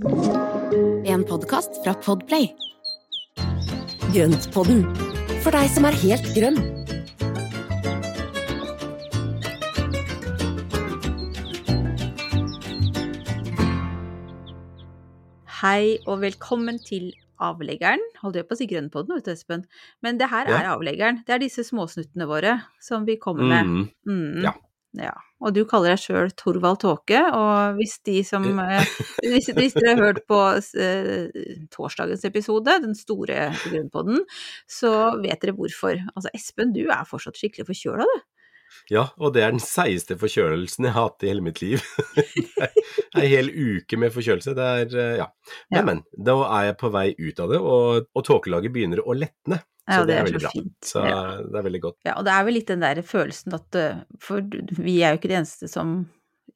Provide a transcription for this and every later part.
En podkast fra Podplay. Grøntpodden, for deg som er helt grønn. Hei og velkommen til avleggeren. Holdt jeg på å si grønnpodden, vet du, Espen. Men det her er Ja. avleggeren. Det er disse småsnuttene våre som vi kommer med. Mm. Mm. Ja. Ja. Og du kaller deg sjøl Torvald Tåke, og hvis de som eh, hvis, hvis dere har hørt på eh, torsdagens episode, den store grunnpodden, så vet dere hvorfor. Altså Espen, du er fortsatt skikkelig forkjøla, du. ja, og det er den seigeste forkjølelsen jeg har hatt i hele mitt liv. en hel uke med forkjølelse. Det er, eh, ja. Men, Ja. men. Da er jeg på vei ut av det, og, og tåkelaget begynner å letne. Ja, Så det er så veldig bra. fint. Så Ja. det er veldig godt. Ja, og det er vel litt den der følelsen at eh, For vi er jo ikke de eneste som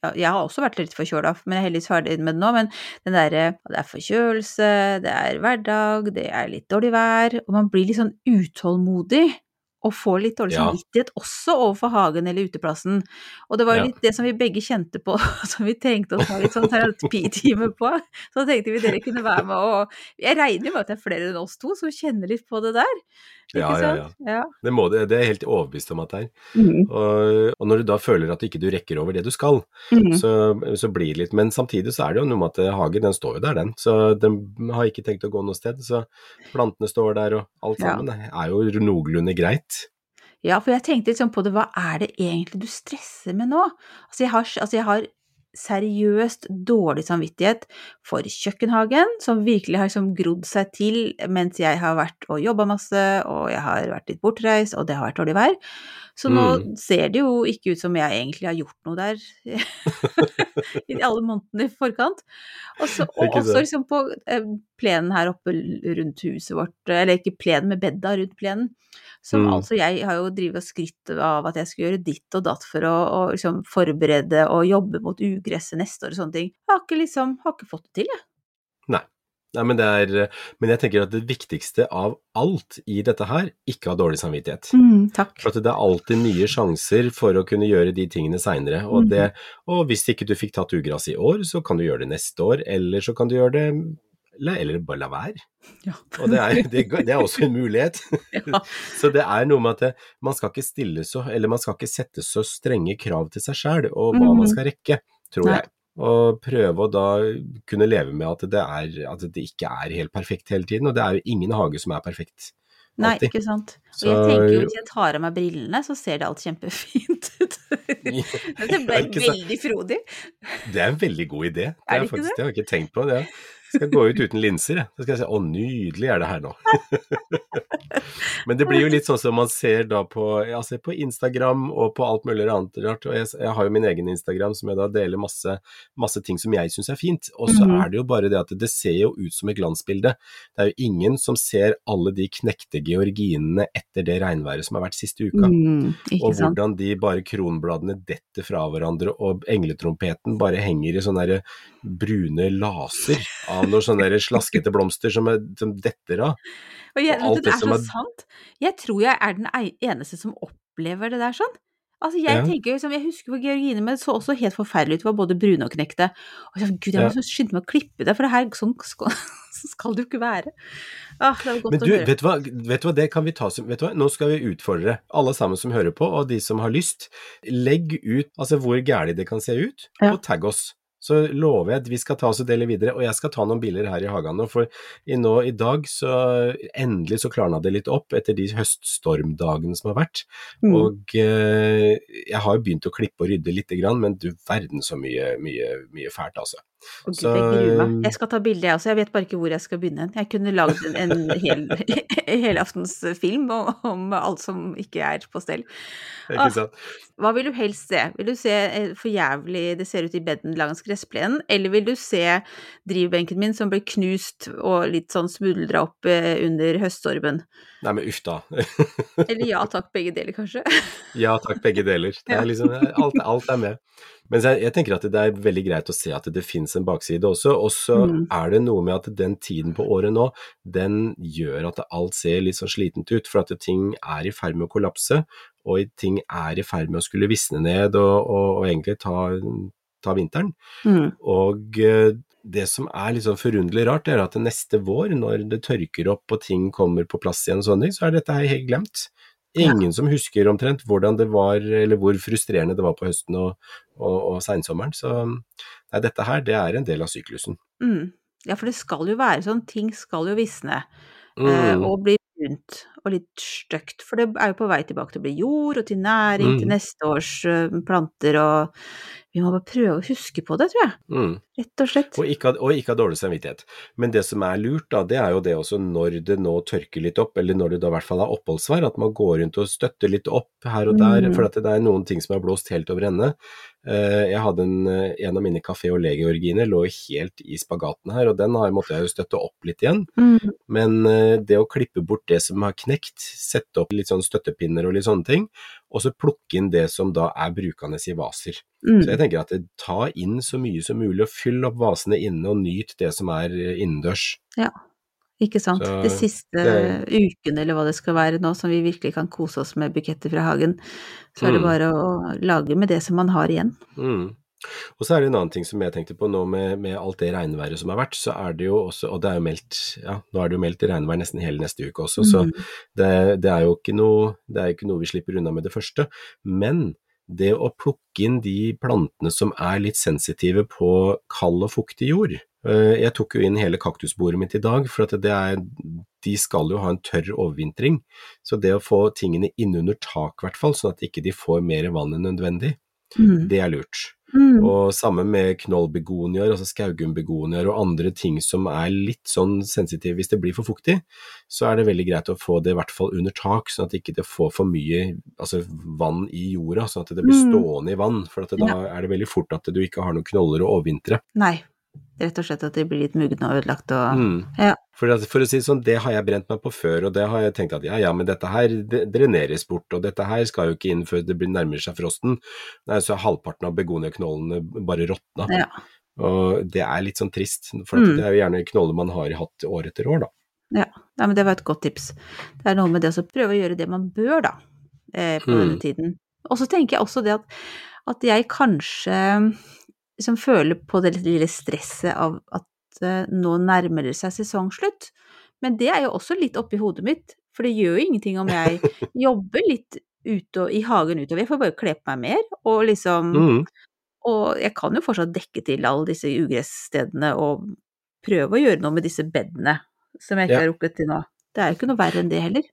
ja, Jeg har også vært litt forkjøla, men jeg er heldigvis ferdig med det nå. Men den derre Det er forkjølelse, det er hverdag, det er litt dårlig vær, og man blir litt sånn utålmodig. Og får litt dårlig Ja. samvittighet også overfor hagen eller uteplassen. Og det var jo Ja. litt det som vi begge kjente på, som vi tenkte å ha litt sånn terapitime på. Så tenkte vi dere kunne være med og Jeg regner jo med at det er flere enn oss to som kjenner litt på det der. Ikke Ja, ja, ja. ja. Det, må, det er jeg helt overbevist om at det er. Mm. Og, og når du da føler at ikke du rekker over det du skal, Mm. så, så blir det litt Men samtidig så er det jo noe med at hagen den står jo der, den. Så den har ikke tenkt å gå noe sted. Så plantene står der og alt sammen. Det er jo noenlunde greit. Ja, for jeg tenkte liksom på det, hva er det egentlig du stresser med nå? Altså jeg har, altså jeg har seriøst dårlig samvittighet for kjøkkenhagen, som virkelig har liksom grodd seg til mens jeg har vært og jobba masse, og jeg har vært litt bortreist, og det har vært dårlig vær. Så nå Mm. ser det jo ikke ut som jeg egentlig har gjort noe der i alle månedene i forkant. Og, så, også liksom på eh, plenen her oppe rundt huset vårt, eller ikke plenen, med bedda rundt plenen. Som Mm. altså jeg har jo drevet og skrytt av at jeg skulle gjøre ditt og datt for å, å liksom forberede og jobbe mot ugresset neste år og sånne ting. Jeg har ikke liksom, har ikke fått det til, jeg. Nei, men, det er, men jeg tenker at det viktigste av alt i dette her, ikke ha dårlig samvittighet. takk. For at det er alltid nye sjanser for å kunne gjøre de tingene seinere. Og, mm. og hvis ikke du fikk tatt ugress i år, så kan du gjøre det neste år, eller så kan du gjøre det eller, bare la være. Ja. Og det er, det, det er også en mulighet. Ja. Så det er noe med at det, man skal ikke stille så, eller man skal ikke sette så strenge krav til seg sjøl, og hva mm. man skal rekke, tror Nei. jeg. Og prøve å da kunne leve med at det, er, at det ikke er helt perfekt hele tiden, og det er jo ingen hage som er perfekt. Nei, ikke sant. Og Så- jeg tenker jo hvis jeg tar av meg brillene, så ser det alt kjempefint ut. det ble veldig frodig. Det er en veldig god idé. Det, Er det faktisk, det? det har jeg ikke tenkt på. Det. Skal gå ut uten linser, jeg. Så skal jeg si 'å, nydelig er det her nå'. Men det blir jo litt sånn som man ser da på, altså på Instagram og på alt mulig annet rart. Og jeg, jeg har jo min egen Instagram som jeg da deler masse, masse ting som jeg syns er fint. Og så Mhm. er det jo bare det at det ser jo ut som et glansbilde. Det er jo ingen som ser alle de knekte georginene etter det regnværet som har vært siste uka. Mm, Og hvordan de bare kronbladene detter fra hverandre, og engletrompeten bare henger i sånne brune laser av noen sånne slaskete blomster som, er, som detter av. Og jeg, og alt det det er så er- sant. Jeg tror jeg er den eneste som opplever det der sånn. Altså jeg Ja. tenker liksom, jeg husker hvor georgine men så også helt forferdelig ut, var både brune og knekte. Og jeg gud, jeg må Ja. skynde meg å klippe det, for det her, sånn skal, skal det jo ikke være. Ah, det var godt Men å høre. vet du, hva, vet du hva, det kan vi ta som Vet du hva, nå skal vi utfordre alle sammen som hører på, og de som har lyst. Legg ut altså hvor gærent det kan se ut, Ja. og tagg oss. Så lover jeg at vi skal ta oss og dele videre, og jeg skal ta noen bilder her i hagen nå, for i, nå, i dag så endelig så klarna det litt opp etter de høststormdagene som har vært. Mm. Og eh, jeg har jo begynt å klippe og rydde lite grann, men du verden så mye, mye, mye fælt, altså. Å, Gud, så, jeg gruer meg. um, Jeg skal ta bilde, jeg også. Jeg vet bare ikke hvor jeg skal begynne. Jeg kunne lagd en, en hel, helaftensfilm om, om alt som ikke er på stell. Ikke Ah. Hva vil du helst se? Vil du se eh, for jævlig det ser ut i beden langs gressplenen, eller vil du se drivbenken min som ble knust og litt sånn smuldra opp eh, under høststormen? Nei, men uff da. Eller ja takk, begge deler kanskje? Ja takk, begge deler. Det er liksom, alt, alt er med. Men jeg, jeg tenker at det er veldig greit å se at det finnes en bakside også. Og så Mm. er det noe med at den tiden på året nå, den gjør at alt ser litt sånn slitent ut. For at ting er i ferd med å kollapse, og ting er i ferd med å skulle visne ned og, og, og egentlig ta, ta vinteren. Mm. Og eh, det som er litt sånn forunderlig rart, er at neste vår, når det tørker opp og ting kommer på plass igjen og sånne ting, så er dette her helt glemt. Ingen som husker omtrent hvordan det var, eller hvor frustrerende det var på høsten og, og, og seinsommeren. Så nei, dette her, det er en del av syklusen. Mm. Ja, for det skal jo være sånn, ting skal jo visne. eh, Mm. og bli brunt og litt stygt. For det er jo på vei tilbake til å bli jord og til næring til Mm. neste års eh, planter og Vi må bare prøve å huske på det, tror jeg. Mm. Rett og slett. Og ikke, og ikke ha dårlig samvittighet. Men det som er lurt, da, det er jo det også når det nå tørker litt opp, eller når det da i hvert fall er oppholdsvær, at man går rundt og støtter litt opp her og der, Mm. for at det er noen ting som har blåst helt over ende. Eh, Jeg hadde en, eh, en av mine kafé- og legeorginer lå helt i spagaten her, og den har, jeg jo støtte opp litt igjen. Mm. Men det å klippe bort det som har knekt, sette opp litt sånn støttepinner og litt sånne ting, og så plukke inn det som da er brukende i vaser. Mm. Så jeg tenker at ta inn så mye som mulig, og fyll opp vasene inne, og nyt det som er innendørs. Ja. Ikke sant. Så De siste det- ukene, eller hva det skal være nå, som vi virkelig kan kose oss med buketter fra hagen, så er det Mm. bare å lage med det som man har igjen. Mm. Og så er det en annen ting som jeg tenkte på nå med, med alt det regnværet som har vært, så er det jo også, og det er jo meldt, ja, nå er det jo meldt regnvær nesten hele neste uke også, så Mm. det, det er jo ikke noe, det er ikke noe vi slipper unna med det første. Men det å plukke inn de plantene som er litt sensitive på kald og fuktig jord. Eh, Jeg tok jo inn hele kaktusbordet mitt i dag, for at det er, de skal jo ha en tørr overvintring. Så det å få tingene innunder tak, i hvert fall, sånn at ikke de får mer vann enn nødvendig, Mm. det er lurt. Mm. Og sammen med knollbegoniaer, altså skaugumbegoniaer og andre ting som er litt sånn sensitive hvis det blir for fuktig, så er det veldig greit å få det i hvert fall under tak, sånn at det ikke får for mye altså, vann i jorda, sånn at det blir Mm. stående i vann. For da er det veldig fort at du ikke har noen knoller å overvintre. Nei. Rett og slett at de blir litt mugne og ødelagt og Mm. Ja. For, for å si det sånn, det har jeg brent meg på før, og det har jeg tenkt at ja ja, men dette her dreneres bort, og dette her skal jo ikke inn før det blir nærmer seg frosten. Nei, så er halvparten av begoniaknollene bare råtna. Ja. Og det er litt sånn trist, for Mm. det er jo gjerne knoller man har hatt år etter år, da. Ja, Nei, men det var et godt tips. Det er noe med det å prøve å gjøre det man bør, da, eh, på Mm. denne tiden. Og så tenker jeg også det at, at jeg kanskje liksom føler på det lille stresset av at eh, nå nærmer det seg sesongslutt. Men det er jo også litt oppi hodet mitt, for det gjør jo ingenting om jeg jobber litt ute og, i hagen utover. Jeg får bare kle på meg mer, og liksom Mm. Og jeg kan jo fortsatt dekke til alle disse ugressstedene og prøve å gjøre noe med disse bedene som jeg ikke Ja. har rukket til nå. Det er jo ikke noe verre enn det heller.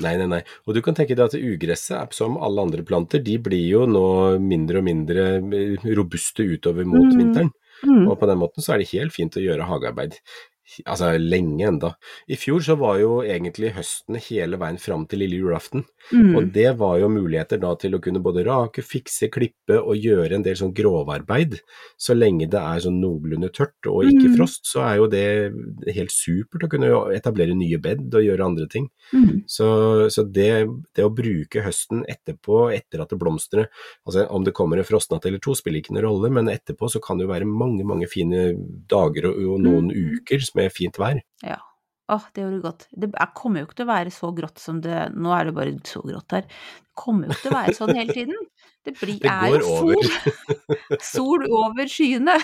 Nei, nei, nei. Og du kan tenke deg at ugresset, er som alle andre planter, de blir jo nå mindre og mindre eh, robuste utover mot Mm. vinteren. Mm. Og på den måten så er det helt fint å gjøre hagearbeid. Altså lenge enda. I fjor så var jo egentlig høsten hele veien fram til lille julaften. Mm. Og det var jo muligheter da til å kunne både rake, fikse, klippe og gjøre en del sånn grovarbeid. Så lenge det er sånn noenlunde tørt og ikke Mm. frost, så er jo det helt supert å kunne etablere nye bed og gjøre andre ting. Mm. Så, så det, det å bruke høsten etterpå, etter at det blomstrer altså Om det kommer en frostnatt eller to, spiller ikke noen rolle, men etterpå så kan det jo være mange mange fine dager og, og noen Mm. uker med fint vær. Ja. Åh, det gjorde godt. Det er- kommer jo ikke til å være så grått som det Nå er det bare så grått her. Det kommer jo ikke til å være sånn hele tiden. Det, blir, Det er jo over. sol. Over skyene.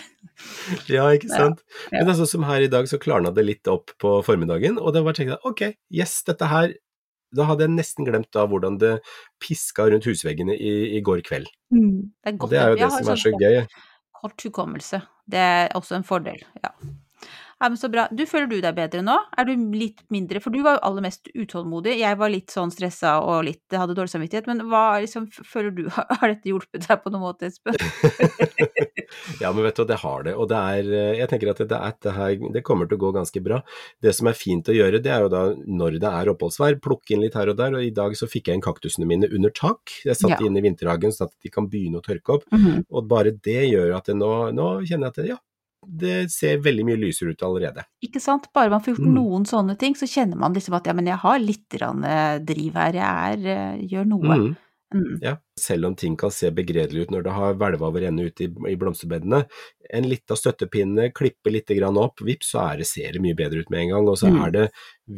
Ja, ikke sant. ja. Men er sånn som her i dag, så klarna det litt opp på formiddagen, og det var tenkt at ok, yes, dette her Da hadde jeg nesten glemt da hvordan det piska rundt husveggene i, i går kveld. Det er Og godt. det er jo det som er sånn så gøy. Kort hukommelse. Det er også en fordel, ja. Nei, men så bra. Du, føler du deg bedre nå? Er du litt mindre For du var jo aller mest utålmodig. Jeg var litt sånn stressa og litt hadde dårlig samvittighet. Men hva liksom føler du Har dette hjulpet deg på noen måte, Espen? Ja, men vet du, det har det. Og det er eh, Jeg tenker at det, det, her, det kommer til å gå ganske bra. Det som er fint å gjøre, det er jo da når det er oppholdsvær, plukke inn litt her og der. Og i dag så fikk jeg inn kaktusene mine under tak. Jeg satte Ja. inn i vinterhagen sånn at de kan begynne å tørke opp. Mhm. Og bare det gjør at det nå, nå kjenner jeg at det, ja, det ser veldig mye lysere ut allerede. Ikke sant? Bare man får gjort Mm. noen sånne ting, så kjenner man liksom at ja, men jeg har litt eh, driv her, jeg er, eh, gjør noe. Mm. Mm. Ja, selv om ting kan se begredelig ut når det har hvelva over ende ute i, i blomsterbedene. En lita støttepinne, klippe litt grann opp, vips, så er det, ser det mye bedre ut med en gang. Og så Mm. er det,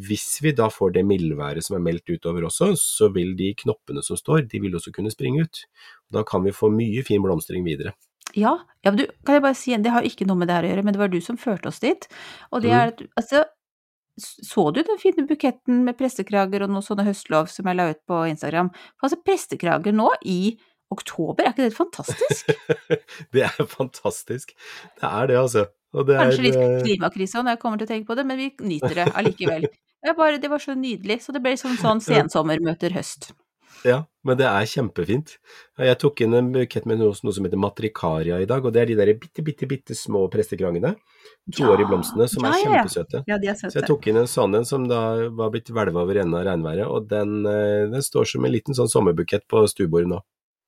hvis vi da får det mildværet som er meldt utover også, så vil de knoppene som står, de vil også kunne springe ut. Da kan vi få mye fin blomstring videre. Ja, ja, men du, kan jeg bare si, det har ikke noe med det her å gjøre, men det var du som førte oss dit. Og det Mm. er at, altså, så du den fine buketten med prestekrager og noen sånne høstlov som jeg la ut på Instagram? Altså, prestekrager nå i oktober, er ikke det fantastisk? Det er fantastisk. Det er det, altså. Og det Kanskje litt er, eh, klimakrise når jeg kommer til å tenke på det, men vi nyter det allikevel. Det, er bare, det var så nydelig, så det ble sånn, sånn sensommer møter høst. Ja, men det er kjempefint. Jeg tok inn en bukett med noe, noe som heter matrikaria i dag, og det er de der bitte, bitte, bitte små prestekrangene. Toårige Ja, blomstene som er ja, ja, kjempesøte. Ja, de er Så jeg tok inn en sånn en som da var blitt hvelva over ende av regnværet, og den, eh, den står som en liten sånn sommerbukett på stuebordet nå.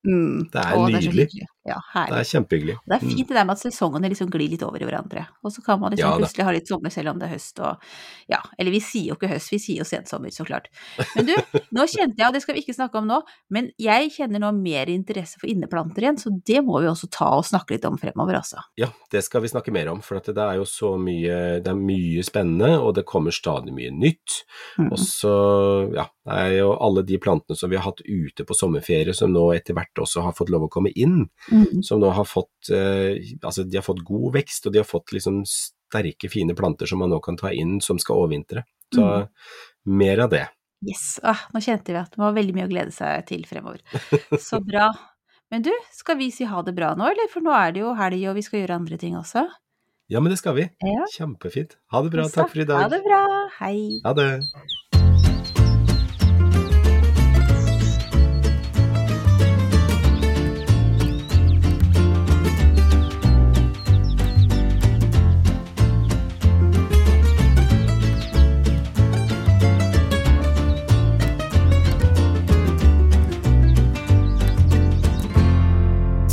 Mm. Det er Åh, nydelig. Det hyggelig. Ja, Det er kjempehyggelig. Det er fint det der med at sesongene liksom glir litt over i hverandre, og så kan man liksom Ja plutselig ha litt sommer selv om det er høst og ja, eller vi sier jo ikke høst, vi sier jo sensommer, så klart. Men du, nå kjente jeg, og det skal vi ikke snakke om nå, men jeg kjenner nå mer interesse for inneplanter igjen, så det må vi også ta og snakke litt om fremover, altså. Ja, det skal vi snakke mer om, for at det er jo så mye, det er mye spennende, og det kommer stadig mye nytt. Mm. Og så, ja, det er jo alle de plantene som vi har hatt ute på sommerferie, som nå etter hvert også har fått lov å komme inn, Mm. Som nå har fått, eh, altså de har fått god vekst, og de har fått liksom sterke, fine planter som man nå kan ta inn som skal overvintre. Så Mm. mer av det. Yes, ah, nå kjente vi at det var veldig mye å glede seg til fremover. Så bra. Men du, skal vi si ha det bra nå, eller? For nå er det jo helg, og vi skal gjøre andre ting også. Ja, men det skal vi. Ja. Kjempefint. Ha det bra, takk for i dag. Ha det bra. Hei. Ha det.